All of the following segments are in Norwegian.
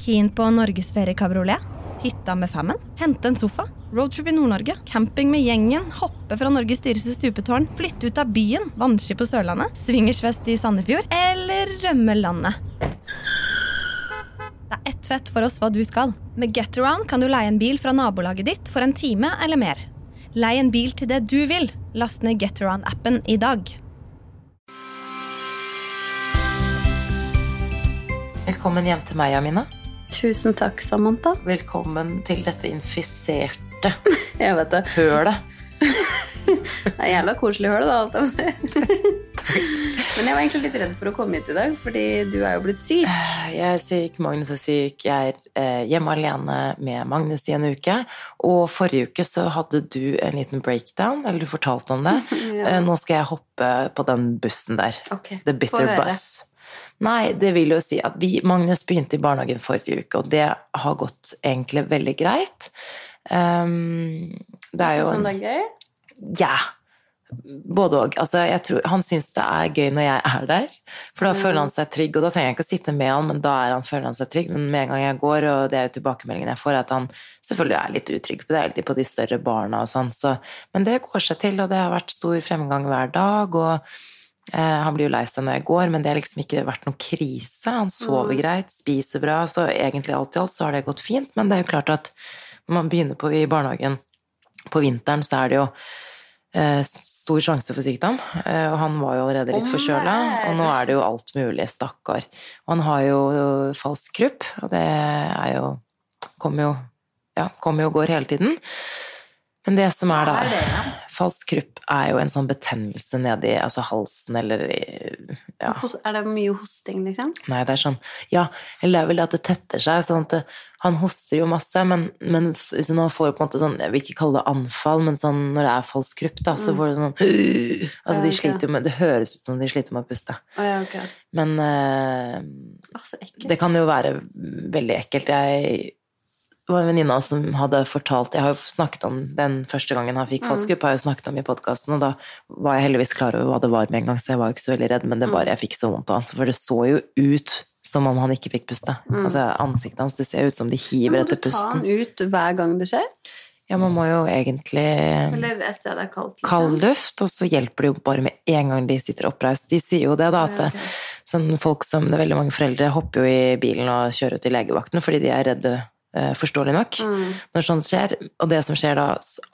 Keen på norgesferiekabriolet? Hytta med femmen? Hente en sofa? Roadtrip i Nord-Norge? Camping med gjengen? Hoppe fra Norges dyreste stupetårn? Flytte ut av byen? Vannski på Sørlandet? Swingersfest i Sandefjord? Eller rømme landet? Det er ett fett for oss hva du skal. Med Getaround kan du leie en bil fra nabolaget ditt for en time eller mer. Lei en bil til det du vil. Last ned Getaround-appen i dag. Velkommen hjem til meg, Amina. Tusen takk, Samantha. Velkommen til dette infiserte Jeg vet det. hølet. Det er jævla koselig høl, da, alt jeg må si. Men jeg var egentlig litt redd for å komme hit i dag, fordi du er jo blitt syk. Jeg er syk, Magnus er syk, jeg er eh, hjemme alene med Magnus i en uke. Og forrige uke så hadde du en liten breakdown, eller du fortalte om det. Ja. Eh, nå skal jeg hoppe på den bussen der. Ok, The bitter bus. Nei, det vil jo si at vi, Magnus begynte i barnehagen forrige uke, og det har gått egentlig veldig greit. Um, det er jo Syns han det er gøy? Ja. Både òg. Altså, tror- han syns det er gøy når jeg er der, for da føler han seg trygg. Og da trenger jeg ikke å sitte med han, men da er han, føler han seg trygg. Men med en gang jeg går, og det er jo tilbakemeldingen jeg får, at han selvfølgelig er litt utrygg på det, på de større barna og sånn. Så, men det går seg til, og det har vært stor fremgang hver dag. og han blir jo lei seg når jeg går, men det har liksom ikke vært noen krise. Han sover greit, spiser bra, så egentlig alt i alt så har det gått fint. Men det er jo klart at når man begynner på i barnehagen på vinteren, så er det jo eh, stor sjanse for sykdom. Eh, og han var jo allerede litt forkjøla, og nå er det jo alt mulig, stakkar. Og han har jo falsk krupp, og det er jo Kommer jo ja, kommer jo og går hele tiden. Men det som er da ja? Falsk krupp er jo en sånn betennelse nedi altså halsen eller i ja, Er det mye hosting, liksom? Nei, det er sånn Ja, eller det er vel at det tetter seg. sånn at det, Han hoster jo masse, men, men liksom, han får på en måte sånn Jeg vil ikke kalle det anfall, men sånn når det er falsk krupp, da, så får du sånn Altså, de sliter med Det høres ut som de sliter med å puste. Oh, ja, ok. Men eh, oh, det kan jo være veldig ekkelt. Jeg det var en venninne av oss som hadde fortalt Jeg har jo snakket om den første gangen han fikk falsk gruppe, har jeg jo snakket om i podkasten, og da var jeg heldigvis klar over hva det var med en gang, så jeg var jo ikke så veldig redd, men det bare jeg fikk så vondt av han, for det så jo ut som om han ikke fikk puste. Altså Ansiktet hans, det ser ut som de hiver Må du ta han ut hver gang det skjer? Ja, man må jo egentlig Eller jeg ser det er kaldt. kald luft, og så hjelper det jo bare med en gang de sitter oppreist. De sier jo det, da, at det, sånn folk som, det er veldig mange foreldre hopper jo i bilen og kjører ut til legevakten fordi de er redde, forståelig nok. Mm. Når sånt skjer, og det som skjer da,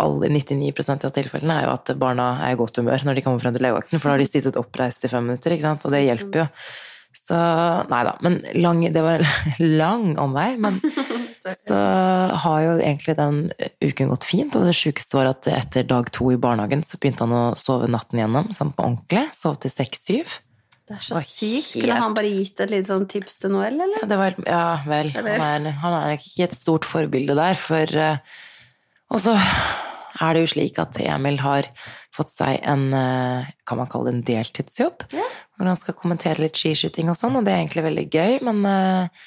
alle 99% av tilfellene, er jo at barna er i godt humør når de kommer frem til legevakten, for da har de sittet oppreist i fem minutter, ikke sant, og det hjelper jo. Så, nei da, men lang, det var lang omvei, men så har jo egentlig den uken gått fint, og det sjukeste var at etter dag to i barnehagen så begynte han å sove natten gjennom, sånn på ordentlig, sov til seks-syv. Det er så sykt. Skulle helt- han bare gitt et lite sånn tips til Noel, eller? Ja, det var, ja vel. Han er, han er ikke et stort forbilde der, for uh, Og så er det jo slik at Emil har fått seg en uh, Kan man kalle det en deltidsjobb? Hvor han skal kommentere litt skiskyting og sånn, og det er egentlig veldig gøy, men uh,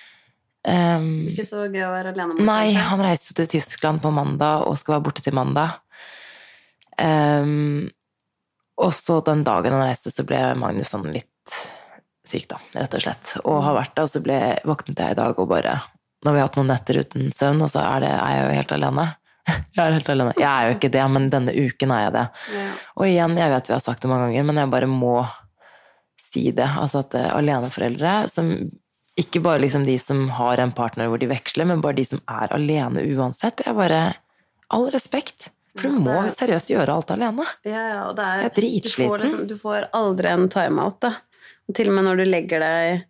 um, Ikke så gøy å være alene med Nei, kanskje? han reiser til Tyskland på mandag og skal være borte til mandag. Um, og så den dagen han reiste, så ble Magnus sånn litt syk, da, rett og slett. Og har vært det, og så ble, våknet jeg i dag og bare vi har hatt noen netter uten søvn, og så er, det, er jeg jo helt alene. Jeg er helt alene. Jeg er jo ikke det, men denne uken er jeg det. Ja. Og igjen, jeg vet vi har sagt det mange ganger, men jeg bare må si det. Altså at uh, aleneforeldre som ikke bare liksom de som har en partner hvor de veksler, men bare de som er alene uansett. Jeg bare All respekt. For du må er- seriøst gjøre alt alene. Ja, ja, og det er, Jeg er dritsliten. Du får, liksom, du får aldri en timeout, da. Til og med når du legger deg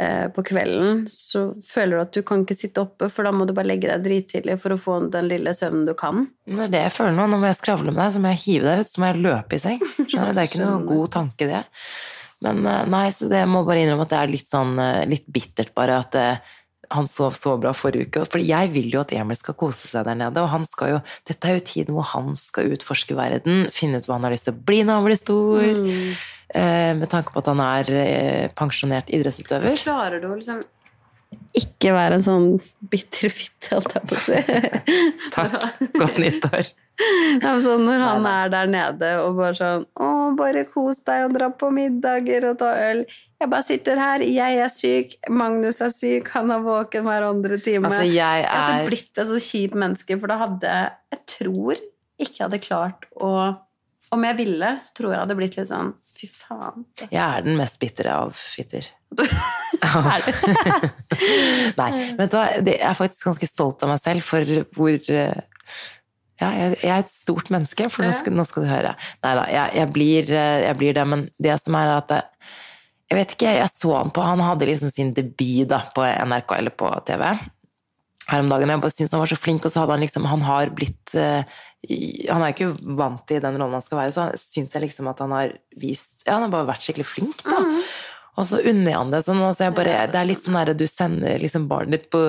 eh, på kvelden, så føler du at du kan ikke sitte oppe, for da må du bare legge deg drittidlig for å få den lille søvnen du kan. Det er det jeg føler nå. Nå må jeg skravle med deg, så må jeg hive deg ut, så må jeg løpe i seng. Skjønner? Det er ikke noe god tanke, det. Men eh, nei, så det jeg må bare innrømme at det er litt sånn eh, litt bittert, bare at det, han sov så bra forrige uke. For jeg vil jo at Emil skal kose seg der nede, og han skal jo Dette er jo tiden hvor han skal utforske verden, finne ut hva han har lyst til å bli når han blir stor. Eh, med tanke på at han er eh, pensjonert idrettsutøver. Klarer du å liksom ikke være en sånn bitter fitte, holdt jeg på å si? Takk. Godt nyttår. Ja, sånn når han er der nede og bare sånn Å, bare kos deg og dra på middager og ta øl. Jeg bare sitter her, jeg er syk, Magnus er syk, han er våken hver andre time. Altså, jeg Jeg hadde er blitt et så kjipt menneske, for da hadde jeg tror ikke jeg hadde klart å Om jeg ville, så tror jeg hadde blitt litt sånn Fy faen. Jeg er den mest bitre av fitter. Er det? Nei, vet du hva, jeg er faktisk ganske stolt av meg selv for hvor eh, ja, jeg, er et stort menneske, for nå skal, nå skal du høre. Nei da, jeg, jeg, blir, eh, jeg blir det, men det som er at det, Jeg vet ikke, jeg så han på Han hadde liksom sin debut da, på NRK eller på TV her om dagen. Jeg bare syntes han var så flink, og så hadde han liksom Han har blitt eh, Han er ikke vant til den rollen han skal være, så syns jeg liksom at han har vist Ja, han har bare vært skikkelig flink, da. Og så unner jeg han det sånn. Så bare, det er litt sånn der du sender liksom barnet ditt på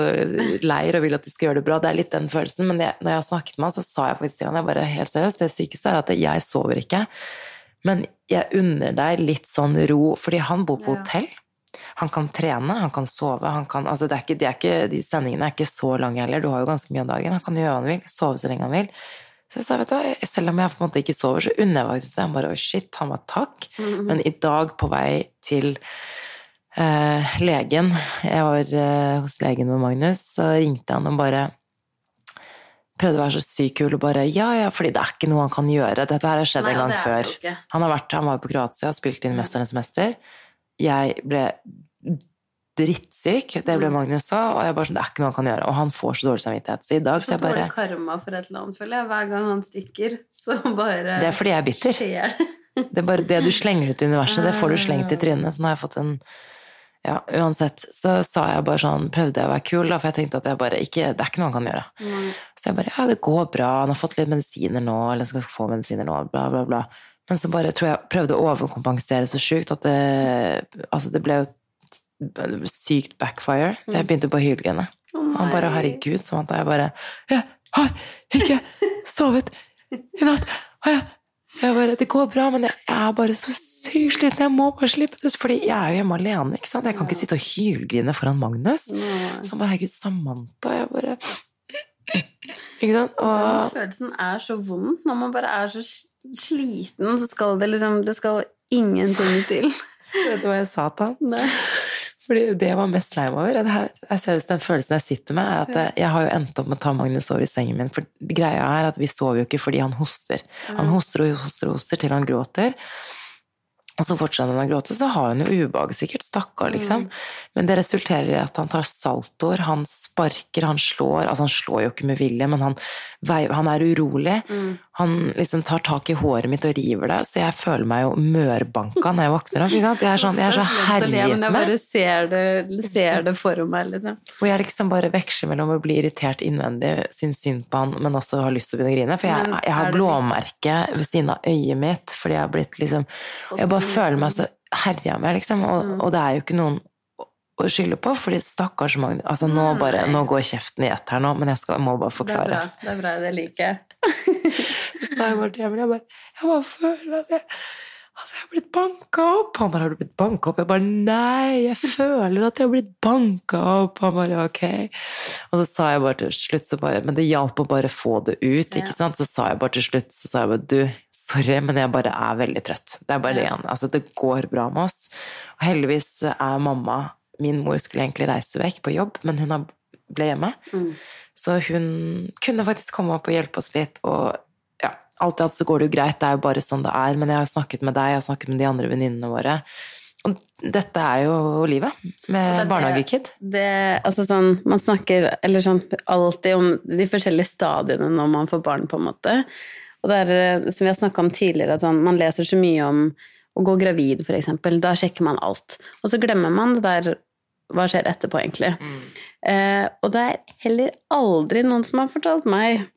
leir og vil at de skal gjøre det bra. Det er litt den følelsen. Men jeg, når jeg snakket med han, så sa jeg faktisk til han, jeg bare helt seriøst, det sykeste er at jeg sover ikke. Men jeg unner deg litt sånn ro, fordi han bor på hotell. Han kan trene, han kan sove, han kan altså det er ikke, det er ikke, De sendingene er ikke så lange heller, du har jo ganske mye av dagen. Han kan gjøre hva han vil, sove så lenge han vil. Så jeg sa, vet du hva, selv om jeg på en måte ikke sover, så unner jeg faktisk det. Han bare, oh shit, han var takk. Men i dag på vei til eh, legen, jeg var eh, hos legen med Magnus, så ringte han og bare prøvde å være så sykt kul og bare ja, ja, fordi det er ikke noe han kan gjøre. Dette her har skjedd Nei, en gang før. Han, har vært, han var på Kroatia og spilte inn Mesternes mester. Jeg ble drittsyk. Det ble Mm. Magnus òg. Og jeg bare sånn, det er ikke noe han kan gjøre. Og han får så dårlig samvittighet. Så i dag så Så jeg bare dårlig karma for et eller annet, føler jeg. Hver gang han stikker, så bare Det er fordi jeg er bitter. det. Det er bare det du slenger ut i universet, det får du slengt i trynet. Så nå har jeg fått en Ja, uansett. Så sa jeg bare sånn, prøvde jeg å være kul, da, for jeg tenkte at jeg bare ikke Det er ikke noe han kan gjøre. Mm. Så jeg bare Ja, det går bra, han har fått litt medisiner nå, eller skal få medisiner nå, bla, bla, bla. Men så bare tror jeg prøvde å overkompensere så sjukt at det Altså, det ble jo sykt backfire, så jeg begynte på å hylgrine. Oh Han bare herregud, sånn at jeg bare Jeg har ikke sovet i natt! Jeg, jeg bare Det går bra, men jeg, jeg er bare så sykt sliten. Jeg må bare slippe det ut. Fordi jeg er jo hjemme alene, ikke sant. Jeg kan ikke sitte og hylgrine foran Magnus. Så han bare Herregud, Samantha. Jeg bare Ikke sant? Den følelsen er så vond. Når man bare er så sliten, så skal det liksom Det skal ingenting til. vet du hva jeg sa til han? Nei. Fordi det jeg var mest lei meg over det her, jeg ser Den følelsen jeg sitter med, er at jeg, jeg har jo endt opp med å ta Magnus over i sengen min. For greia er at vi sover jo ikke fordi han hoster. Han hoster og hoster og hoster til han gråter. Og så fortsetter han å gråte, så har han jo ubehag sikkert, stakkar, liksom. Men det resulterer i at han tar saltoer, han sparker, han slår Altså, han slår jo ikke med vilje, men han, han er urolig. Han liksom tar tak i håret mitt og river det, så jeg føler meg jo mørbanka når jeg våkner opp. Jeg er, sånn, jeg er så herjet med. jeg bare ser det, ser det for meg, liksom. Og jeg liksom bare veksler mellom å bli irritert innvendig, synes synd på han, men også har lyst til å begynne å grine. For jeg, jeg har blåmerke ved siden av øyet mitt, fordi jeg har blitt liksom Jeg bare føler meg så herja med, liksom. Og, Mm. og det er jo ikke noen å- å skylde på, fordi stakkars Magne Altså, nå, bare, nå går kjeften i ett her nå, men jeg, skal, jeg må bare forklare. Det er bra. Det er bra, det liker jeg. Så sa jeg bare til Emil, jeg bare, jeg bare føler at jeg, at jeg har blitt banka opp. Han bare, har du blitt banka opp? Jeg bare, nei, jeg føler at jeg har blitt banka opp. Han bare, ok. Og så sa jeg bare til slutt, så bare, men det hjalp å bare få det ut, ikke Ja. sant? Så sa jeg bare til slutt, så sa jeg bare, du, sorry, men jeg bare er veldig trøtt. Det er bare det igjen. Altså, det går bra med oss. Og heldigvis er mamma, min mor skulle egentlig reise vekk på jobb, men hun ble hjemme. Mm. Så hun kunne faktisk komme opp og hjelpe oss litt, og alt i alt så går det jo greit, det er jo bare sånn det er, men jeg har snakket med deg, jeg har snakket med de andre venninnene våre, og dette er jo livet med barnehagekid. Altså sånn, man snakker eller sånn, alltid om de forskjellige stadiene når man får barn, på en måte. Og det er, eh, som vi har snakka om tidligere, at sånn, man leser så mye om å gå gravid, eksempel. Da sjekker man alt. Og så glemmer man det der Hva skjer etterpå, egentlig? Eh, og det er heller aldri noen som har fortalt meg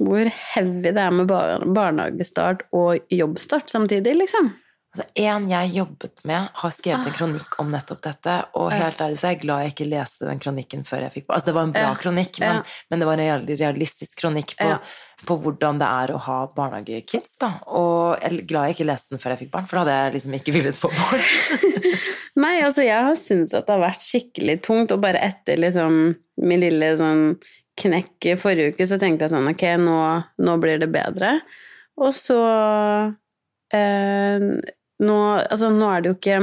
hvor heavy det er med bar barnehagestart og jobbstart samtidig, liksom. Altså, en jeg jobbet med, har skrevet en kronikk om nettopp dette, og helt ærlig så er jeg glad jeg ikke leste den kronikken før jeg fikk barn. Altså, det var en bra Ja. kronikk, men, Ja. men det var en realistisk kronikk på, Ja. på hvordan det er å ha barnehagekids, da. Og jeg er glad jeg ikke leste den før jeg fikk barn, for da hadde jeg liksom ikke villet få barn. Nei, altså jeg har syntes at det har vært skikkelig tungt, og bare etter liksom min lille sånn knekk forrige uke, så tenkte jeg sånn ok, nå, nå blir det bedre. Og så eh, nå, altså, nå er det jo ikke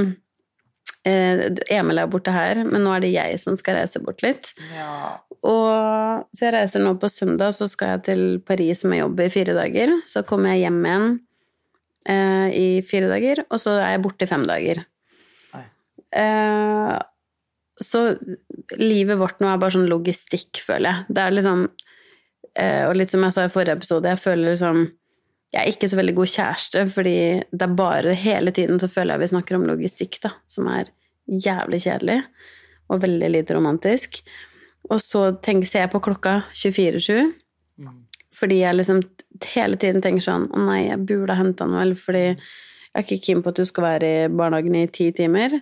eh, Emil er borte her, men nå er det jeg som skal reise bort litt. Ja. Og så jeg reiser nå på søndag, så skal jeg til Paris med jobb i fire dager. Så kommer jeg hjem igjen eh, i fire dager, og så er jeg borte i fem dager. Eh, så livet vårt nå er bare sånn logistikk, føler jeg. Det er liksom eh, Og litt som jeg sa i forrige episode, jeg føler liksom Jeg er ikke så veldig god kjæreste, fordi det er bare hele tiden så føler jeg vi snakker om logistikk, da, som er jævlig kjedelig og veldig lite romantisk. Og så tenker, ser jeg på klokka 24.7, Mm. fordi jeg liksom hele tiden tenker sånn Å nei, jeg burde ha henta noe, eller fordi jeg er ikke keen på at du skal være i barnehagen i ti timer.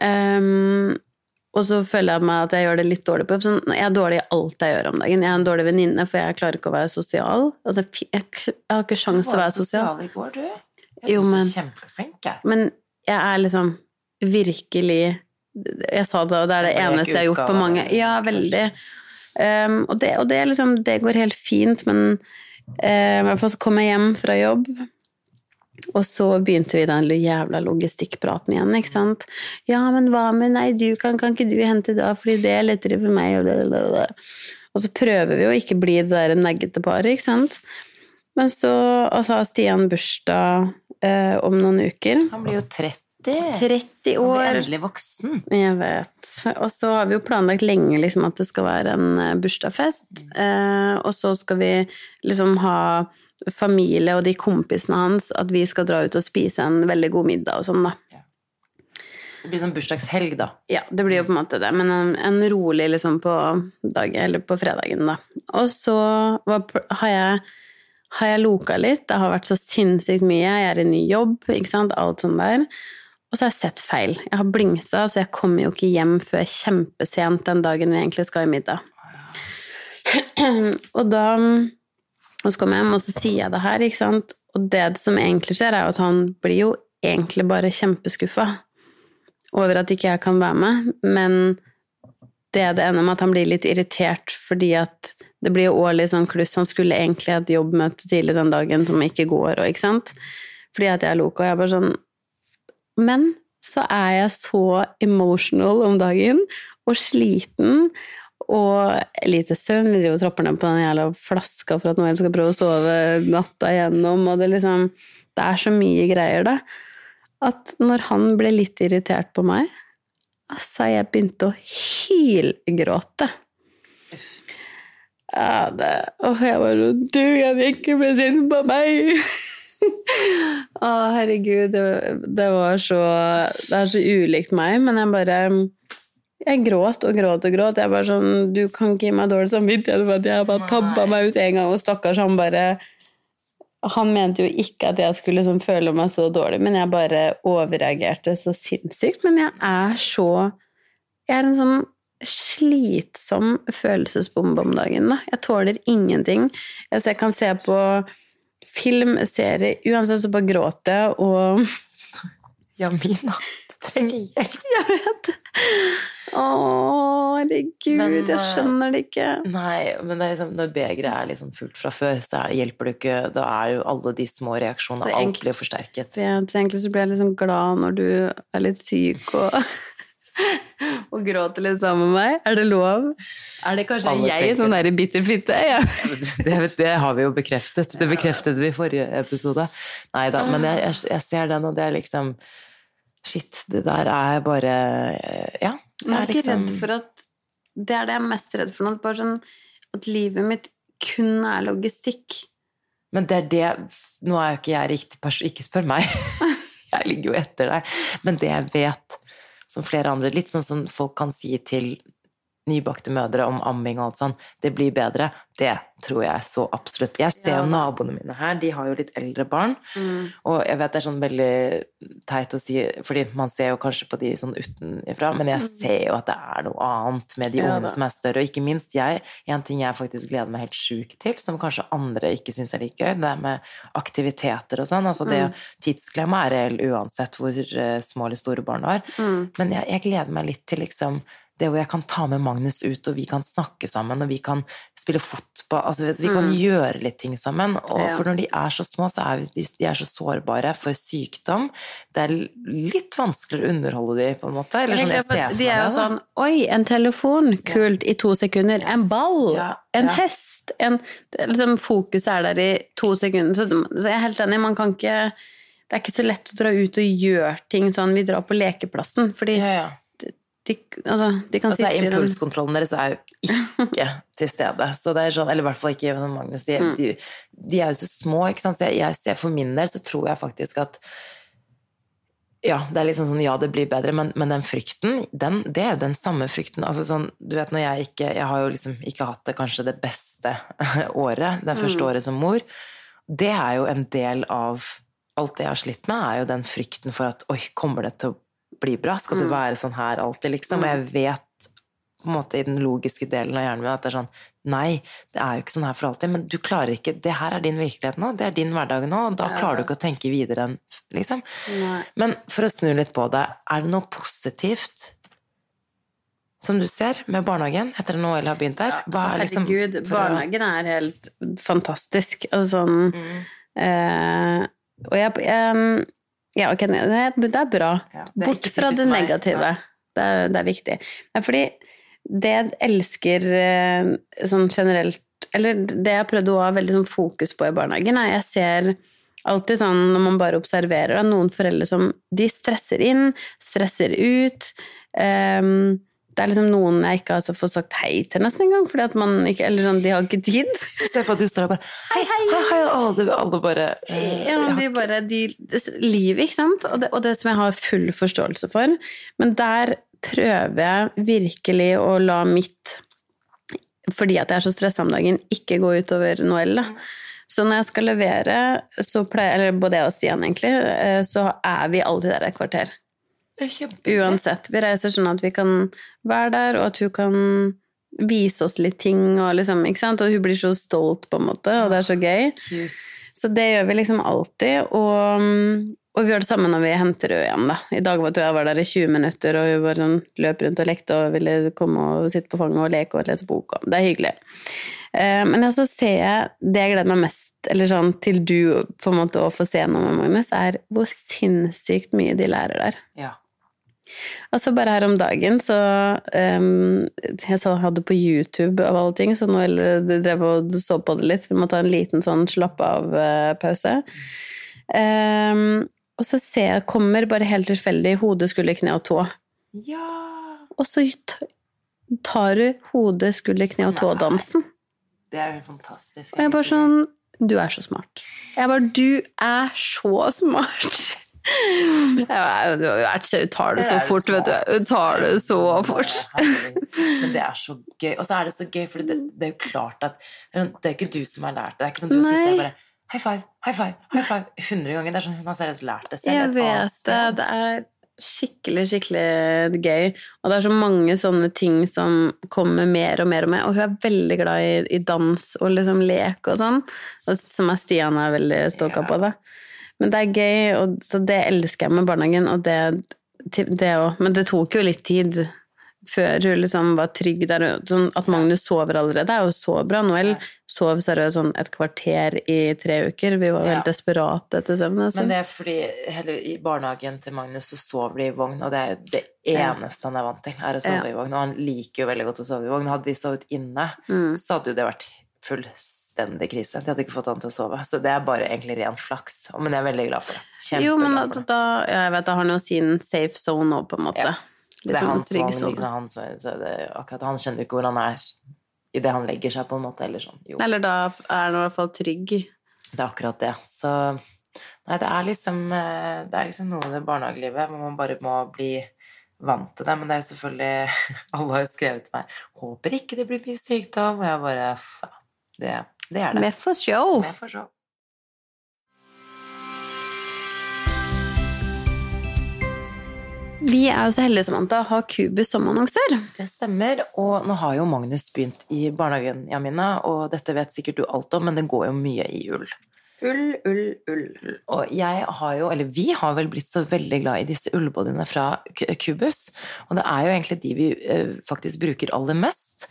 Ehm, og så føler jeg meg at jeg gjør det litt dårlig på jobb. Sånn, jeg er dårlig i alt jeg gjør om dagen. Jeg er en dårlig venninne, for jeg klarer ikke å være sosial. Altså, jeg, jeg har ikke sjans til å være sosial. sosial i går, du. Jeg syns du er kjempeflink, jeg. Men jeg er liksom virkelig Jeg sa det, og det er det eneste jeg har gjort på mange Ja, veldig. Um, og det, og det, liksom, det går helt fint, men eh, i hvert fall så kom jeg hjem fra jobb, og så begynte vi den jævla logistikkpraten igjen, ikke sant. Ja, men hva med Nei, du kan, kan ikke du hente da, fordi det er lettere for meg, og blablabla. Og så prøver vi å ikke bli det der neggete paret, ikke sant. Men så altså, har Stian bursdag eh, om noen uker. Han blir jo 30. 30 Han blir år. endelig voksen. Jeg vet. Og så har vi jo planlagt lenge liksom, at det skal være en eh, bursdagsfest. Eh, og så skal vi liksom ha familie og de kompisene hans, at vi skal dra ut og spise en veldig god middag og sånn, da. Det blir sånn bursdagshelg, da. Ja, det blir jo på en måte det, men en, en rolig liksom på dagen, eller på fredagen, da. Og så var, har jeg har jeg loka litt. Det har vært så sinnssykt mye. Jeg er i ny jobb, ikke sant. Alt sånn der. Og så har jeg sett feil. Jeg har blingsa, så jeg kommer jo ikke hjem før kjempesent den dagen vi egentlig skal i middag. og da Og så kommer jeg hjem, og så sier jeg det her, ikke sant. Og det som egentlig skjer, er jo at han blir jo egentlig bare kjempeskuffa over at ikke jeg kan være med, men det det ender med at han blir litt irritert fordi at det blir jo årlig sånn kluss. Han skulle egentlig ha et jobbmøte tidlig den dagen som ikke går, og ikke sant. Fordi at jeg er loka, og jeg er bare sånn Men så er jeg så emotional om dagen, og sliten, og lite søvn. Vi driver og tropper ned på den jævla flaska for at Noel skal prøve å sove natta igjennom, og det liksom Det er så mye greier, da. At når han ble litt irritert på meg, altså, jeg begynte å hylgråte. Ja, det Og jeg var sånn Du kan ikke bli sint på meg! Å, herregud, det, det var så Det er så ulikt meg, men jeg bare Jeg gråt og gråt og gråt. Jeg bare sånn Du kan ikke gi meg dårlig samvittighet for at jeg bare tabba meg ut en gang, og stakkars han bare han mente jo ikke at jeg skulle liksom føle meg så dårlig, men jeg bare overreagerte så sinnssykt. Men jeg er så Jeg er en sånn slitsom følelsesbombe om dagen. Da. Jeg tåler ingenting. Altså, jeg kan se på film, serie Uansett så bare gråter jeg, og Jamina, du trenger hjelp. Jeg vet Å, herregud, Men, jeg eh, skjønner det ikke. Nei, men det er liksom, når begeret er liksom fullt fra før, så er, hjelper det ikke. Da er jo alle de små Så reaksjonene Alt blir forsterket. Ja, så egentlig så blir jeg sånn glad når du er litt syk og, og gråter litt sammen med meg. Er det lov? Er det kanskje Alle jeg tenker sånn derre bitter fitte? Ja. Det, det har vi jo bekreftet. Det bekreftet vi i forrige episode. Nei da, men jeg, jeg, jeg ser den, og det er liksom Shit, det der er bare Ja. Jeg er er ikke liksom redd for at Det er det jeg er mest redd for nå. Bare sånn at livet mitt kun er logistikk. Men det er det Nå er jo ikke jeg riktig person, ikke spør meg. Jeg ligger jo etter deg. Men det jeg vet, som flere andre, litt sånn som folk kan si til nybakte mødre om amming og alt sånn, det blir bedre. Det tror jeg så absolutt. Jeg ser jo ja. naboene mine her, de har jo litt eldre barn. Og jeg vet det er sånn veldig teit å si, fordi man ser jo kanskje på de sånn utenfra, men jeg ser jo at det er noe annet med de Ja ungene som er større. Og ikke minst jeg, en ting jeg faktisk gleder meg helt sjukt til, som kanskje andre ikke syns er like gøy, det er med aktiviteter og sånn. Altså det Mm. tidsklemma er reell uansett hvor eh, små eller store barn du har. Mm. Men jeg, jeg gleder meg litt til liksom det hvor jeg kan ta med Magnus ut, og vi kan snakke sammen, og vi kan spille fotball altså Vi kan gjøre litt ting sammen. Og Mm. For når de er så små, så er de, de er så sårbare for sykdom. Det er litt vanskeligere å underholde de, på en måte. Eller sånn jeg ser for de er jo sånn Oi, en telefon! Kult i to sekunder. En ball! Ja, En ja. hest! En, liksom, fokuset er der i to sekunder. Så, så jeg er helt enig, man kan ikke Det er ikke så lett å dra ut og gjøre ting sånn Vi drar på lekeplassen, fordi Ja, ja. De, altså, de kan Altså, sitte impulskontrollen deres er jo ikke til stede. Så det er sånn, eller i hvert fall ikke Magnus. De, Mm. de, de er jo så små, ikke sant. Så jeg, jeg ser for min del så tror jeg faktisk at ja, det er liksom sånn ja, det blir bedre, men, men den frykten, den, det er jo den samme frykten. Altså sånn, du vet når jeg ikke Jeg har jo liksom ikke hatt det kanskje det beste året, det første året som mor. Det er jo en del av alt det jeg har slitt med, er jo den frykten for at oi, kommer det til å bli bra? Skal det være sånn her alltid, liksom? Og jeg vet på en måte i den logiske delen av hjernen min at det er sånn Nei, det er jo ikke sånn her for alltid, men du klarer ikke Det her er din virkelighet nå, det er din hverdag nå, og da klarer du ikke å tenke videre enn liksom. Nei. Men for å snu litt på det, er det noe positivt som du ser med barnehagen etter at Noel har begynt der? Hva er liksom Herregud, barnehagen er helt fantastisk. Altså sånn Mm. eh, Og jeg, jeg Ja, ok, det det er bra. Ja, det er Bort fra det negative. Det er, det er viktig. Er fordi det jeg elsker eh, sånn generelt Eller det jeg prøvde å ha veldig sånn fokus på i barnehagen, er jeg ser alltid sånn når man bare observerer noen foreldre som de stresser inn, stresser ut. ehm, det er liksom noen jeg ikke har fått sagt hei til nesten engang, Eller sånn, de har ikke tid. Istedenfor for at du står der og bare Hei, hei, hei! hei. Det, alle bare eh, Ja, men de bare de, Livet, ikke sant? Og det, og det som jeg har full forståelse for. Men der prøver jeg virkelig å la mitt Fordi at jeg er så stressa om dagen, ikke gå utover Noel. da. Så når jeg skal levere, så pleier Eller både jeg og Stian, egentlig, eh, så er vi alltid der et kvarter. Uansett. Vi reiser sånn at vi kan være der, og at hun kan vise oss litt ting, og liksom, ikke sant? Og hun blir så stolt, på en måte, og det er så gøy. Cute. Så det gjør vi liksom alltid, og, og vi gjør det samme når vi henter henne igjen, da. I dag var, tror jeg var der i 20 minutter, og hun bare sånn, løp rundt og lekte og ville komme og sitte på fanget og leke og lese bok. Det er hyggelig. Eh, men så ser jeg det jeg gleder meg mest eller sånn, til du på en måte å få se noe med Magnus, er hvor sinnssykt mye de lærer der. Ja. Altså bare her om dagen så um, Jeg hadde på YouTube av alle ting, så nå eh, drev og så på det litt. Vi må ta en liten sånn slapp av-pause. og så ser jeg kommer bare helt tilfeldig hode, skulder, kne og tå. ja. Og så tar du hode, skulder, kne og tå-dansen. Det er jo fantastisk. Og jeg bare sånn Du er så smart. Jeg bare Du er så smart! Jeg du tar det så fort, vet du. Hun tar det så fort. Men det er så gøy. Og så er det så gøy, for det, det er jo klart at Det er ikke du som har lært det. Det er ikke som du sitter der bare High five, high five, high five. 100 ganger. Det er sånn man seriøst lært det selv. Jeg vet det. Det er skikkelig, skikkelig gøy. Og det er så mange sånne ting som kommer mer og mer og mer. Og hun er veldig glad i, i dans og liksom lek og sånn. Og som er Stian er veldig stoka Ja. på det. Men det er gøy, og, så det elsker jeg med barnehagen. Og det, det òg. Men det tok jo litt tid før hun liksom var trygg der. Sånn at Magnus sover allerede, det er jo så bra. Noel sov seriøst sånn et kvarter i tre uker. Vi var veldig Ja. desperate etter søvn. altså. Men det er fordi hele, i barnehagen til Magnus så sover de i vogn, og det er det eneste han er vant til, er å sove Ja. i vogn. Og han liker jo veldig godt å sove i vogn. Hadde de sovet inne, Mm. så hadde jo det vært fullstendig krise. De hadde ikke fått han til å sove. Så det er bare egentlig ren flaks. Men jeg er veldig glad for det. Jo, men Kjempeglad da, det. jeg vet, da har han jo sin safe zone nå, på en måte. Ja. Det er hans vogn, liksom, han, så det akkurat, han skjønner ikke hvor han er idet han legger seg, på en måte. Eller sånn. Eller da er han i hvert fall trygg. det er akkurat det. Så Nei, det er liksom eh, Det er liksom noe med det barnehagelivet hvor man bare må bli vant til det. Men det er jo selvfølgelig Alle har skrevet til meg 'Håper ikke det blir mye sykdom', og jeg bare faen, det, det er det. Med for show! Med for se. Vi er jo så heldige, Samantha, Anta har Kubus som annonsør. Det stemmer. Og nå har jo Magnus begynt i barnehagen, Jamina, og dette vet sikkert du alt om, men det går jo mye i ull. Ull, ull, ull. Og jeg har jo, eller vi har vel blitt så veldig glad i disse ullbodyene fra Cubus. Og det er jo egentlig de vi eh, faktisk bruker aller mest.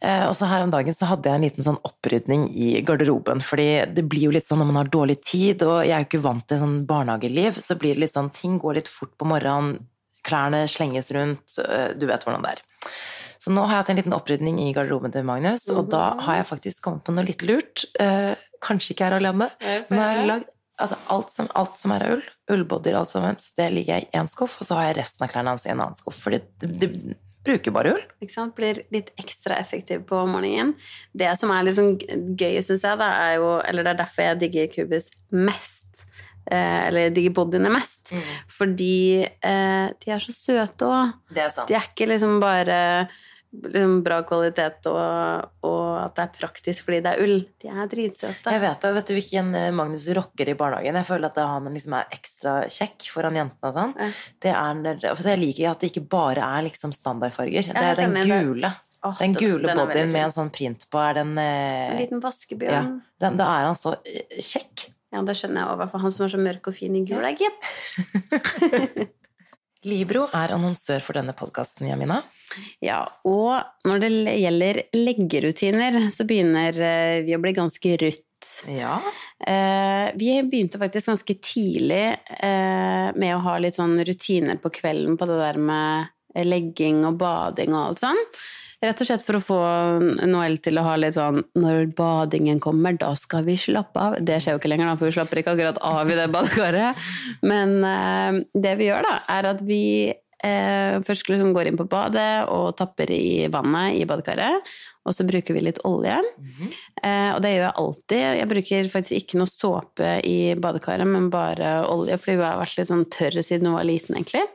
Eh, og så her om dagen så hadde jeg en liten sånn opprydning i garderoben, fordi det blir jo litt sånn når man har dårlig tid, og jeg er jo ikke vant til sånn barnehageliv, så blir det litt sånn, ting går litt fort på morgenen, klærne slenges rundt, eh, du vet hvordan det er. Så nå har jeg hatt en liten opprydning i garderoben til Magnus, og da har jeg faktisk kommet på noe litt lurt. Eh, kanskje ikke her er alene. Jeg Nå har jeg lagd altså alt, som, alt som er av ull, ullbodyer alt sammen, så det ligger jeg i én skuff, og så har jeg resten av klærne hans i en annen skuff, fordi det, det bruker bare ull. Ikke sant? Blir litt ekstra effektiv på morgenen. Det som er sånn gøy, syns jeg, det er jo Eller det er derfor jeg digger Cubus mest. Eh, eller digger bodyene mest. Fordi eh, de er så søte òg. De er ikke liksom bare liksom bra kvalitet og, og at det er praktisk fordi det er ull. De er dritsøte. Jeg vet det, vet du hvilken eh, Magnus rocker i barnehagen? Jeg føler at han liksom er ekstra kjekk foran jentene og sånn. Ja. Det er, for jeg liker at det ikke bare er liksom standardfarger. Det er den gule. Oh, Den gule den bodyen med en sånn print på, er den eh, En liten ja, vaskebjørn. den, Da er han så eh, kjekk. Ja, det skjønner jeg òg, han som er så mørk og fin i gul, er gitt. Libro er annonsør for denne podkasten, Jamina. Ja, og når det gjelder leggerutiner, så begynner eh, vi å bli ganske rutt. Ja. Eh, vi begynte faktisk ganske tidlig eh, med å ha litt sånn rutiner på kvelden på det der med legging og bading og alt sånn. Rett og slett for å få Noel til å ha litt sånn Når badingen kommer, da skal vi slappe av. Det skjer jo ikke lenger, da, for vi slapper ikke akkurat av i det badekaret. Men eh, det vi gjør, da, er at vi eh, først liksom går inn på badet og tapper i vannet i badekaret. Og så bruker vi litt olje. Eh, og det gjør jeg alltid. Jeg bruker faktisk ikke noe såpe i badekaret, men bare olje, fordi hun har vært litt sånn tørr siden hun var liten, egentlig.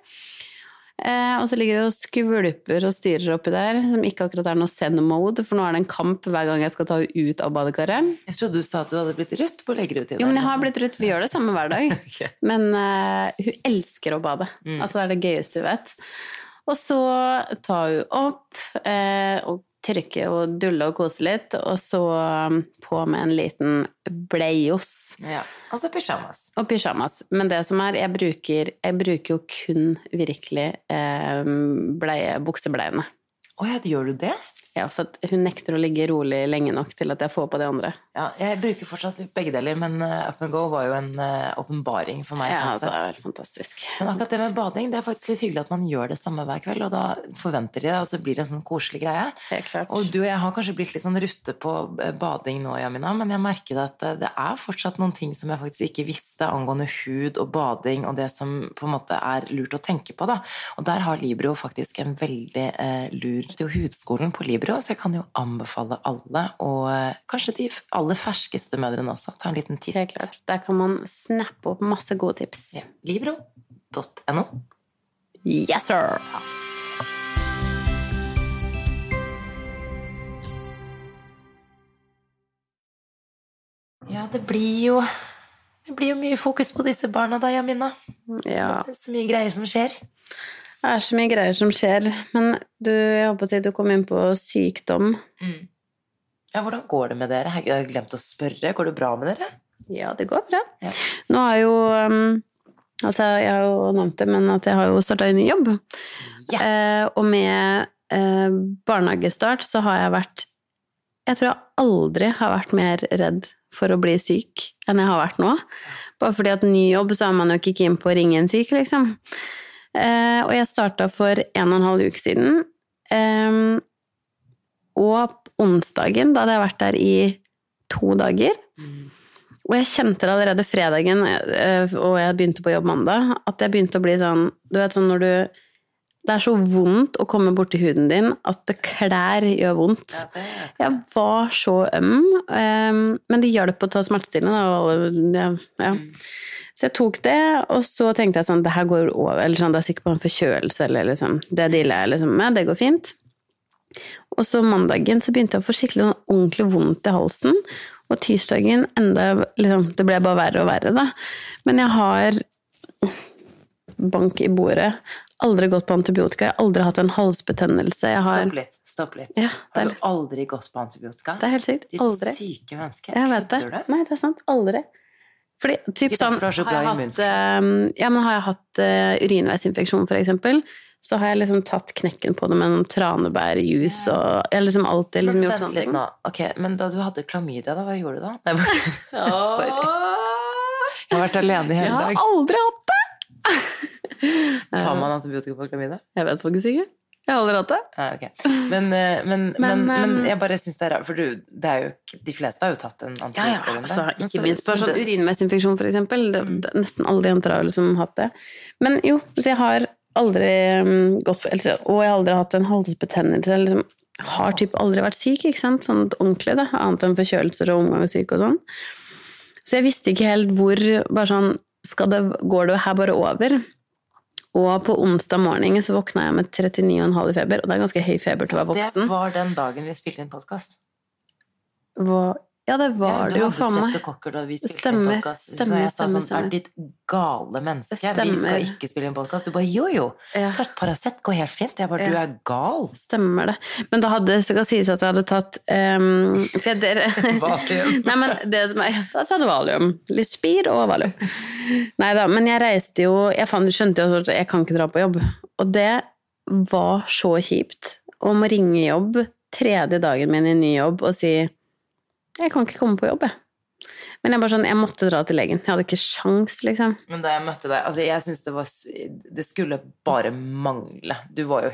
Eh, og så ligger det og skvulper og styrer oppi der, som ikke akkurat er noe send-mode, for nå er det en kamp hver gang jeg skal ta henne ut av badekaret. Jeg trodde du sa at du hadde blitt rødt på leggerutinen. Jo, men jeg har blitt rødt. vi gjør det samme hver dag. okay. Men eh, hun elsker å bade. Altså det er det gøyeste hun vet. Og så tar hun opp eh, og trykker og dulle og kose litt, og så um, på med en liten bleios. Ja. Altså pysjamas. Og pysjamas. Men det som er, jeg bruker, jeg bruker jo kun virkelig eh, bleie, buksebleiene. Å ja, gjør du det? Ja, for hun nekter å ligge rolig lenge nok til at jeg får på de andre. Ja, jeg bruker fortsatt begge deler, men eh, Up and Go var jo en eh, åpenbaring for meg. Ja, sånn altså, det er fantastisk. Men akkurat det med bading, det er faktisk litt hyggelig at man gjør det samme hver kveld, og da forventer de det, og så blir det en sånn koselig greie. Helt klart. Og du og jeg har kanskje blitt litt sånn rutte på eh, bading nå, Jamina, men jeg merker at det er fortsatt noen ting som jeg faktisk ikke visste angående hud og bading, og det som på en måte er lurt å tenke på, da. Og der har Libro faktisk en veldig eh, lur til hudskolen på Libro, så jeg kan jo anbefale alle, og eh, kanskje de aller ferskeste mødrene også, ta en liten titt. Helt klart. Der kan man snappe opp masse gode tips. Ja. Libro.no. Yes, sir! Ja, det blir jo det blir jo mye fokus på disse barna da, Jamina. Ja, så mye greier som skjer. Det er så mye greier som skjer. Men du, jeg håper å si du kom inn på sykdom. Ja, hvordan går det med dere? Jeg har glemt å spørre. Går det bra med dere? Ja, det går bra. Ja. Nå har jo um, Altså, jeg har jo nevnt det, men at jeg har jo starta en ny jobb. Ja. Eh, og med eh, barnehagestart så har jeg vært Jeg tror jeg aldri har vært mer redd for å bli syk enn jeg har vært nå. Bare fordi at ny jobb, så er man jo ikke keen på å ringe en syk, liksom. Eh, og jeg starta for en og en halv uke siden. Og onsdagen, da hadde jeg vært der i to dager, og jeg kjente det allerede fredagen, eh, og jeg begynte på jobb mandag, at jeg begynte å bli sånn Du vet sånn når du Det er så vondt å komme borti huden din at det klær gjør vondt. Jeg var så øm, eh, men det hjalp å ta smertestillende. Ja, ja. Så jeg tok det, og så tenkte jeg sånn Det her går over. Eller sånn, det er sikkert bare en forkjølelse, eller liksom Det dealer jeg liksom med. Det går fint. Og så mandagen så begynte jeg å få skikkelig noe ordentlig vondt i halsen. Og tirsdagen enda liksom, Det ble bare verre og verre, da. Men jeg har bank i bordet. Aldri gått på antibiotika. Jeg har aldri hatt en halsbetennelse. Jeg har Stopp litt. stopp litt. Ja, Har du aldri gått på antibiotika? Det er helt sykt. Ditt Aldri. syke menneske. Jeg. Kødder du? Nei, det er sant. Aldri. Fordi, typ sånn, har jeg hatt, eh, ja, men har jeg hatt uh, urinveisinfeksjon, for eksempel, så har jeg liksom tatt knekken på det med noen tranebærjus, og jeg har liksom alltid liksom gjort sånne ting. Ok, Men da du hadde klamydia, da, hva gjorde du da? Nei, bare- Sorry. Jeg har vært alene i Jeg har aldri hatt det! Tar man antibiotika på klamydia? Jeg vet faktisk ikke. Jeg har aldri hatt det. Ja, okay. Men, eh, men, men, men, um, jeg bare syns det er rart, for du, det er jo De fleste har jo tatt en Ja, ja, antibiotikarunde. altså, ikke så- minst bare sånn urinveisinfeksjon, for eksempel. Det, det, nesten alle jenter har liksom hatt det. Men jo, så jeg har aldri um, gått på eller, Og jeg har aldri hatt en halsbetennelse. Jeg liksom, har typ aldri vært syk, ikke sant? Sånn ordentlig, da. Annet enn forkjølelser og omgangssyke og sånn. Så jeg visste ikke helt hvor bare sånn, skal det, Går det her bare over? Og på onsdag morgen så våkna jeg med 39,5 i feber, og det er ganske høy feber til å være voksen. Det var den dagen vi spilte inn podkast. Hva- Ja, det var det jo, faen meg. Det da vi spilte inn podkast. Så jeg sa sånn. Er ditt gale menneske? Vi skal ikke spille inn podkast. Du bare jo, jo. Ja. Tatt Paracet går helt fint. Jeg bare du er gal. Stemmer det. Men da hadde det skal sies at jeg hadde tatt um, dere, Valium. Nei, men det som er, Da sa du valium. Litt spir og valium. Nei da, men jeg reiste jo Jeg skjønte jo at jeg kan ikke dra på jobb. Og det var så kjipt. Om Å ringe jobb tredje dagen min i ny jobb og si Jeg kan ikke komme på jobb, jeg. Men jeg bare sånn, jeg måtte dra til legen. Jeg hadde ikke sjans, liksom. Men da jeg møtte deg altså Jeg syns det var Det skulle bare mangle. Du var jo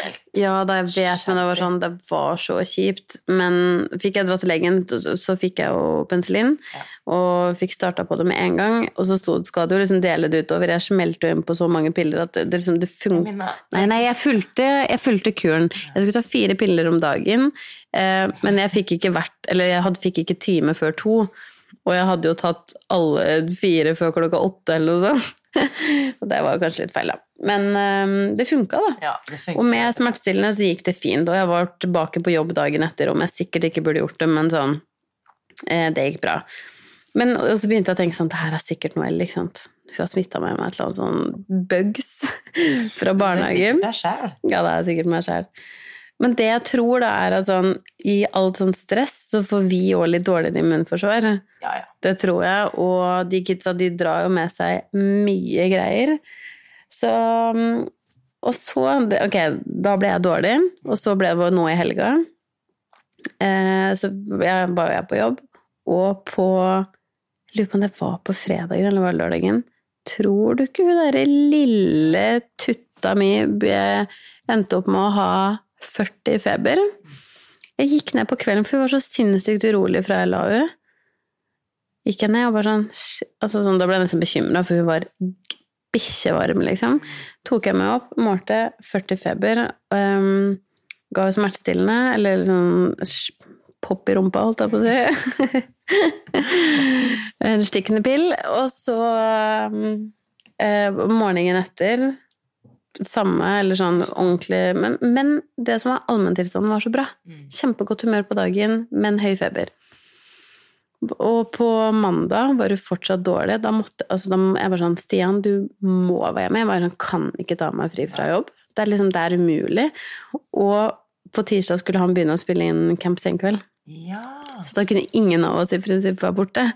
helt Ja, da jeg vet, men det var sånn, det var så kjipt. Men fikk jeg dra til legen, så, så fikk jeg jo penicillin, Ja. og fikk starta på det med en gang. Og så stod, skal du liksom dele det utover. Jeg smelte jo inn på så mange piller at det, liksom, det funka Nei, nei, jeg fulgte, jeg fulgte kuren. Jeg skulle ta fire piller om dagen, eh, men jeg fikk ikke vært Eller jeg fikk ikke time før to. Og jeg hadde jo tatt alle fire før klokka åtte, eller noe sånt. Og det var kanskje litt feil, da. Men um, det funka, da. Ja, det. Og med smertestillende så gikk det fint, og jeg var tilbake på jobb dagen etter, om jeg sikkert ikke burde gjort det, men sånn eh, Det gikk bra. Men og så begynte jeg å tenke sånn Det her er sikkert noe ikke sant. Hun har smitta meg med et eller annet sånn bugs fra barnehagen. Det er sjæl. Ja, det er sikkert meg sjæl. Men det jeg tror, da, er at sånn i alt sånn stress, så får vi òg litt dårligere immunforsvar. Ja, ja. Det tror jeg. Og de kidsa, de drar jo med seg mye greier. Så Og så Ok, da ble jeg dårlig, og så ble det nå i helga. Eh, så jeg, var jeg på jobb, og på Lurer på om det var på fredagen eller var lørdagen. Tror du ikke hun derre lille tutta mi endte opp med å ha 40 i feber? Jeg gikk ned på kvelden, for hun var så sinnssykt urolig fra jeg la henne. Gikk jeg ned og bare sånn, altså sånn Da ble jeg nesten bekymra, for hun var bikkjevarm, liksom. Tok jeg meg opp, målte 40 feber, um, ga henne smertestillende, eller liksom pop i rumpa, holdt jeg på å si. en stikkende pill. Og så um, eh, morgenen etter samme, eller sånn ordentlig men, men det som var allmenntilstanden, var så bra. Kjempegodt humør på dagen, men høy feber. Og på mandag var hun fortsatt dårlig. Da måtte altså, da, Jeg var sånn Stian, du må være hjemme. Jeg var sånn, kan ikke ta meg fri fra jobb. Det er liksom, det er umulig. Og på tirsdag skulle han begynne å spille inn Camp Senkveld. Ja. Så da kunne ingen av oss i prinsippet være borte.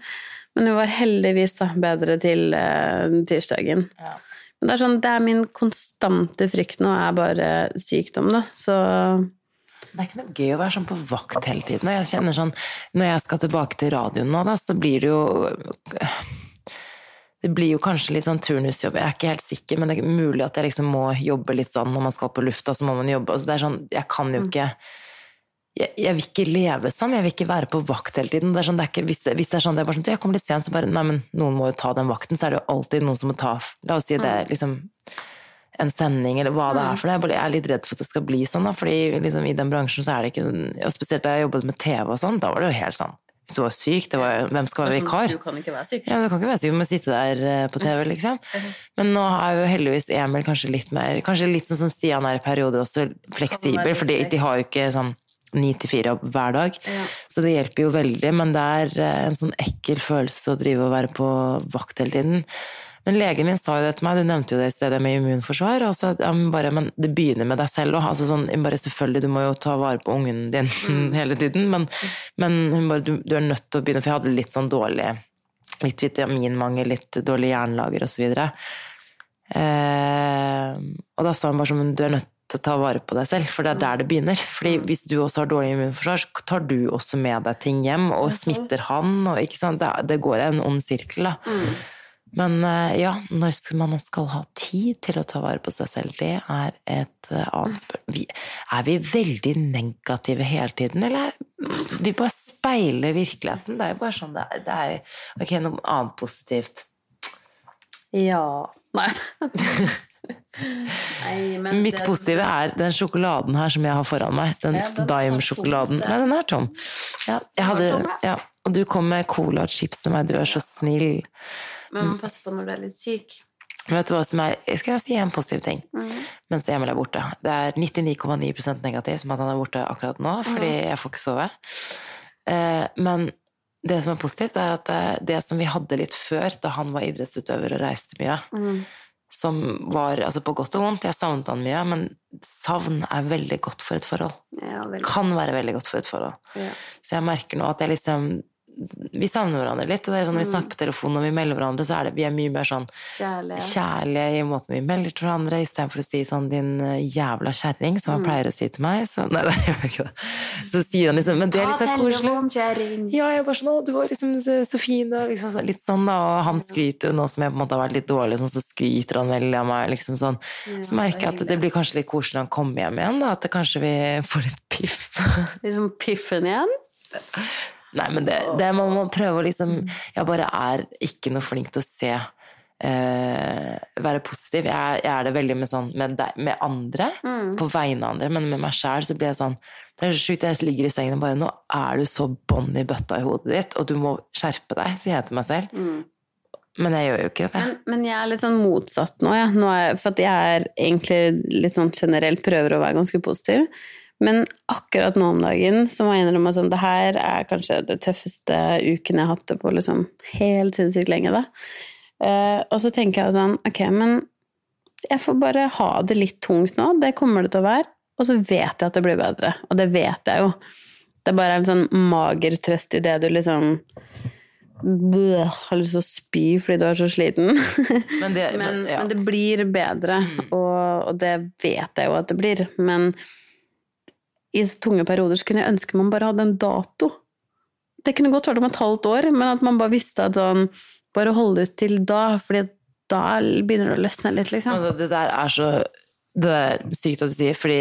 Men hun var heldigvis da, bedre til eh, tirsdagen. ja. Men det er sånn, det er min konstante frykt nå, er bare sykdom, da. Så Det er ikke noe gøy å være sånn på vakt hele tiden. Jeg kjenner sånn, Når jeg skal tilbake til radioen nå, da, så blir det jo Det blir jo kanskje litt sånn turnusjobb, jeg er ikke helt sikker, men det er mulig at jeg liksom må jobbe litt sånn når man skal på lufta, så må man jobbe. Altså, det er sånn, jeg kan jo ikke jeg, jeg vil ikke leve sånn, jeg vil ikke være på vakt hele tiden. Det er sånn, det er ikke, hvis, det, hvis det er sånn, det er bare sånn, du, jeg kommer litt sent, så bare, nei, men noen må jo ta den vakten, så er det jo alltid noen som må ta, la oss si det er liksom en sending, eller hva det er for det. Jeg er litt redd for at det skal bli sånn, da, fordi liksom, i den bransjen så er det ikke, og spesielt da jeg jobbet med TV og sånn, da var det jo helt sånn, hvis du var syk, det var, hvem skal være vikar? Du kan ikke være syk. Ja, Du kan ikke være syk, du må sitte der eh, på TV, liksom. Men nå er jo heldigvis Emil kanskje litt mer Kanskje litt sånn som Stian er i perioder, også fleksibel, for de, de har jo ikke sånn ni til fire hver dag. Ja. Så det hjelper jo veldig, men det er eh, en sånn ekkel følelse å drive og være på vakt hele tiden. Men legen min sa jo det til meg, du nevnte jo det i stedet med immunforsvar. Og så, ja, men, bare, men det begynner med deg selv òg. Altså, sånn, bare, selvfølgelig, du må jo ta vare på ungen din hele tiden, men, men hun bare, du, du er nødt til å begynne, for jeg hadde litt sånn dårlig litt vitaminmangel, litt dårlig jernlager osv. Eh, og da sa hun bare sånn du er nødt til å ta vare på deg selv, for det er der det begynner. Fordi hvis du også har dårlig immunforsvar, så tar du også med deg ting hjem og smitter han. Og, ikke sant? Det, det går en ond sirkel, da. Men eh, ja, når man skal ha tid til å ta vare på seg selv, det er et eh, annet spørsmål. Er vi veldig negative hele tiden, eller vi bare speiler virkeligheten? Det er jo bare sånn det er. Det er ok, noe annet positivt. Ja Nei. Nei Mitt positive er den sjokoladen her som jeg har foran meg. Den Ja, den Dime-sjokoladen. Nei, den er tom. Ja, hadde, ja. Og du kom med cola og chips til meg. Du er så snill. Men man må passe på når du er litt syk. Vet du hva som er Skal jeg si en positiv ting? Mens Emil er borte. Det er 99,9% negativt med at han er borte akkurat nå, fordi jeg får ikke sove. Eh, Men det som er positivt, er at det, det som vi hadde litt før, da han var idrettsutøver og reiste mye, som var altså på godt og vondt Jeg savnet han mye, men savn er veldig godt for et forhold. Ja, veldig. Kan være veldig godt for et forhold. Ja. Så jeg merker nå at jeg liksom Vi savner hverandre litt. Og det er sånn når vi snakker på telefonen og vi melder hverandre, så er det, vi er mye mer sånn kjærlige, kjærlige i måten vi melder til hverandre, istedenfor å si sånn 'din eh, jævla kjerring', som han pleier å si til meg. Så, nei, det gjør ikke det. Så sier han liksom Men det er litt sånn koselig. Ja, jeg bare sånn 'Å, du var liksom så, så fin', og liksom så, litt sånn, da. Og han skryter jo nå som jeg på en måte har vært litt dårlig, sånn, så skryter han veldig av meg, liksom sånn. Så merker jeg at det blir kanskje litt koselig når han kommer hjem igjen, da. At det kanskje vi får litt piff. Liksom piffen igjen. Nei, men det, det man må prøve å liksom Jeg bare er ikke noe flink til å se eh, Være positiv. Jeg, jeg er det veldig med sånn med, deg, med andre, på vegne av andre, men med meg sjæl så blir jeg sånn Det er så sjukt, jeg ligger i sengen og bare Nå er du så bånn i bøtta i hodet ditt, og du må skjerpe deg, sier jeg til meg selv. Men jeg gjør jo ikke det. Men, men jeg er litt sånn motsatt nå, ja. Nå er, for jeg er egentlig litt sånn generelt prøver å være ganske positiv. Men akkurat nå om dagen så må jeg innrømme sånn det her er kanskje det tøffeste uken jeg har hatt det på liksom helt sinnssykt lenge, da. Uh, og så tenker jeg sånn, ok, men jeg får bare ha det litt tungt nå, det kommer det til å være, og så vet jeg at det blir bedre, og det vet jeg jo. Det er bare en sånn mager trøst i det du liksom Bleh, har lyst til å spy fordi du er så sliten. Men det, Men, men, ja. men det blir bedre, og, og det vet jeg jo at det blir. Men i tunge perioder så kunne jeg ønske man bare hadde en dato. Det kunne godt vært om et halvt år, men at man bare visste at sånn Bare holde ut til da, fordi da begynner det å løsne litt, liksom. Altså, det der er så det er sykt at du sier, fordi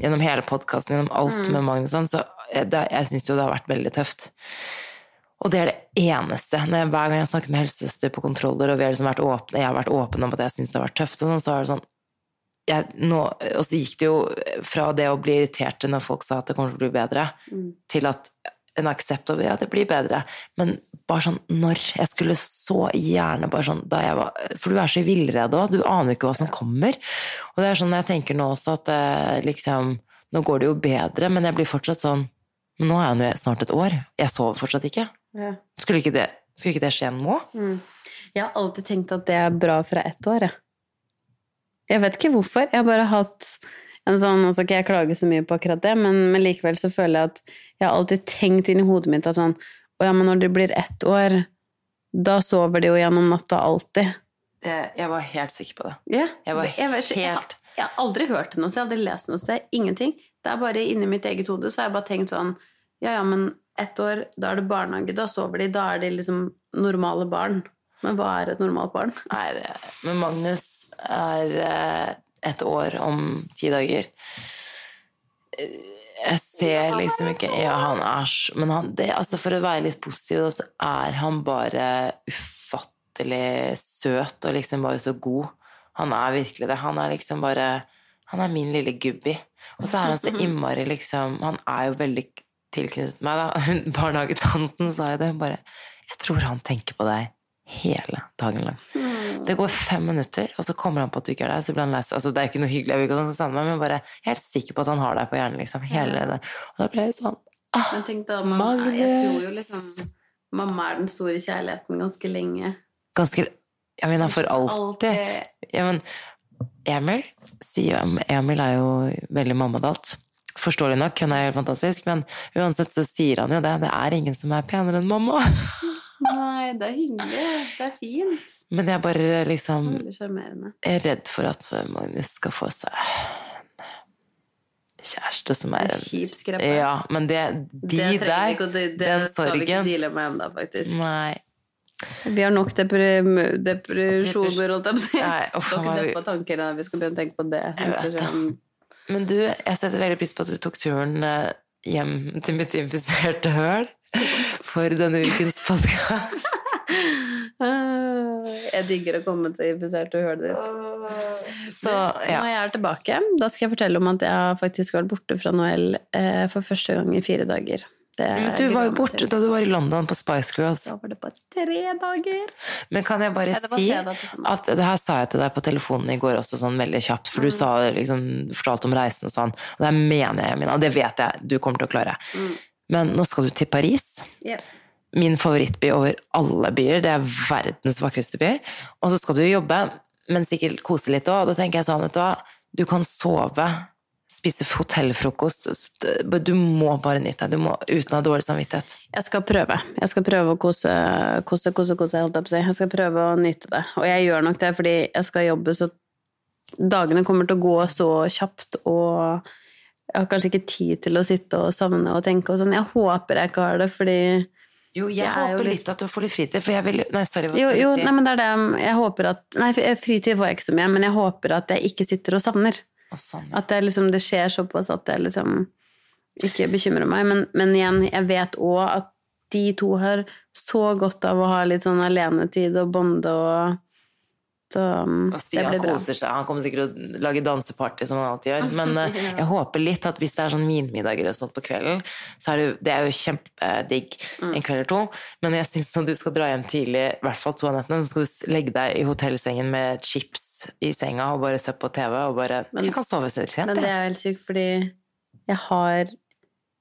gjennom hele podkasten, gjennom alt Mm. med Magnus, sånn, så det, jeg syns jo det har vært veldig tøft. Og det er det eneste. Jeg, hver gang jeg har snakket med helsesøster på kontroller, og vi har liksom vært åpne, jeg har vært åpen om at jeg syns det har vært tøft, sånn, så er det sånn jeg, nå, Og så gikk det jo fra det å bli irritert når folk sa at det kommer til å bli bedre, Mm. til at en aksept over ja, det blir bedre. Men bare sånn når Jeg skulle så gjerne bare sånn da jeg var For du er så villredd òg, du aner ikke hva som kommer. Og det er sånn jeg tenker nå også at eh, liksom Nå går det jo bedre, men jeg blir fortsatt sånn Men nå er jeg jo snart et år. Jeg sover fortsatt ikke. Ja. Skulle ikke det, skulle ikke det skje nå? Jeg har alltid tenkt at det er bra fra ett år, jeg. Jeg vet ikke hvorfor. Jeg har bare hatt en sånn Altså ikke jeg klager så mye på akkurat det, men, men likevel så føler jeg at jeg har alltid tenkt inn i hodet mitt at sånn Å ja, men når det blir ett år, da sover de jo gjennom natta alltid. Jeg, jeg var helt sikker på det. Ja, Jeg var jeg, ikke, jeg, jeg har aldri hørt det noe sted, jeg har aldri lest noe sted. Ingenting. Det er bare inni mitt eget hode, så har jeg bare tenkt sånn Ja, ja, men ett år, da er det barnehage, da sover de, da er de liksom normale barn. Men hva er et normalt barn? Er, men Magnus er eh, et år om ti dager. Eh, Jeg ser liksom ikke Ja, han er Men han, det, altså for å være litt positiv, så er han bare ufattelig søt og liksom bare så god. Han er virkelig det. Han er liksom bare Han er min lille gubbi. Og så er han så innmari liksom Han er jo veldig tilknyttet meg, da. Barnehagetanten sa jo det. Hun bare Jeg tror han tenker på deg hele dagen lang. Det går fem minutter, og så kommer han på at du ikke er der. Så blir han lei. Altså, det er jo ikke noe hyggelig, jeg vil ikke skal stande meg, men bare, jeg er helt sikker på at han har deg på hjernen. liksom, hele det. Og da ble jeg sånn Men tenk da, mamma, Magnus! jeg tror jo liksom Mamma er den store kjærligheten ganske lenge. Ganske Jeg mener for alltid. Ja, men Emil sier jo Emil er jo veldig mammadalt. Forståelig nok, hun er helt fantastisk, men uansett så sier han jo det. Det er ingen som er penere enn mamma. Nei, det er hyggelig. Det er fint. Men jeg bare liksom. Jeg er redd for at Magnus skal få seg kjæreste som er En kjip skreppe. Ja, men det, de det der, ikke, det, det den skal vi ikke sorgen deale med ennå, faktisk. Nei. Vi har nok deprim depresjoner, holdt jeg på å si. Dere tanker da vi skal begynne å tenke på det. Jeg vet det. Men du, jeg setter veldig pris på at du tok turen eh, hjem til mitt infiserte høl for denne ukens podkast. Jeg digger å komme til og hølet ditt. Så Nå når jeg er tilbake. Da skal jeg fortelle om at jeg har faktisk vært borte fra Noel eh, for første gang i fire dager. Det er du var jo borte da du var i London på Spice Girls. Da var det bare tre dager. Men kan jeg bare Ja, si at det her sa jeg til deg på telefonen i går også sånn veldig kjapt, for du sa liksom, fortalte om reisen og sånn, og det mener jeg, Mina, og det vet jeg du kommer til å klare. Men nå skal du til Paris. Yeah. Min favorittby over alle byer. Det er verdens vakreste by. Og så skal du jobbe, men sikkert kose litt òg. Da tenker jeg sånn, vet du hva, du kan sove, spise hotellfrokost. Du må bare nyte deg, uten å ha dårlig samvittighet. Jeg skal prøve. Jeg skal prøve å kose, kose, kose, kose holdt jeg på å si. Jeg skal prøve å nyte det. Og jeg gjør nok det fordi jeg skal jobbe, så dagene kommer til å gå så kjapt, og jeg har kanskje ikke tid til å sitte og savne og tenke og sånn. Jeg håper jeg ikke har det, fordi Jo, jeg, Jeg er jo håper litt- litt at du får litt fritid, for jeg vil Nei, sorry, hva skal jo du si? nei, men det er det Jeg håper at Nei, fritid får jeg ikke så mye, men jeg håper at jeg ikke sitter og savner. Og sånn. At det, liksom, det skjer såpass at det liksom ikke bekymrer meg. Men, men igjen, jeg vet òg at de to har så godt av å ha litt sånn alenetid og bonde og um, Og det Stian koser seg. Han kommer sikkert til å lage danseparty, som han alltid gjør. Men eh, jeg håper litt at hvis det er sånn vinmiddager og sånt på kvelden, så er det, det er jo kjempedigg Mm. en kveld eller to. Men jeg syns når du skal dra hjem tidlig, i hvert fall to av nettene, så skal du legge deg i hotellsengen med chips i senga og bare se på TV og bare Jeg kan sove selv sent, Men det er jo helt sykt, fordi jeg har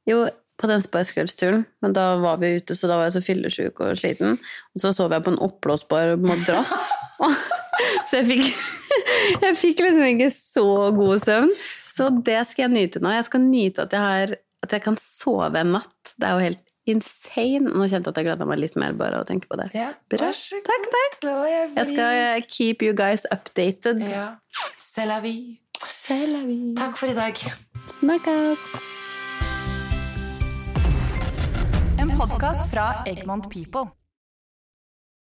Jo, på den Spice Girls-turen, men da var vi ute, så da var jeg så fyllesyk og sliten. Og så sov jeg på en oppblåsbar madrass. så jeg fikk, jeg fikk liksom ikke så god søvn. Så det skal jeg nyte nå. Jeg skal nyte at jeg, har, at jeg kan sove en natt. Det er jo helt insane. Nå kjente jeg at jeg gleda meg litt mer bare å tenke på det. Ja, Bra. vær så Takk, takk. Jeg Jeg skal keep you guys updated. Ja. C'est la vie. C'est la vie. Takk for i dag. Snakkes! En podkast fra Egmont People.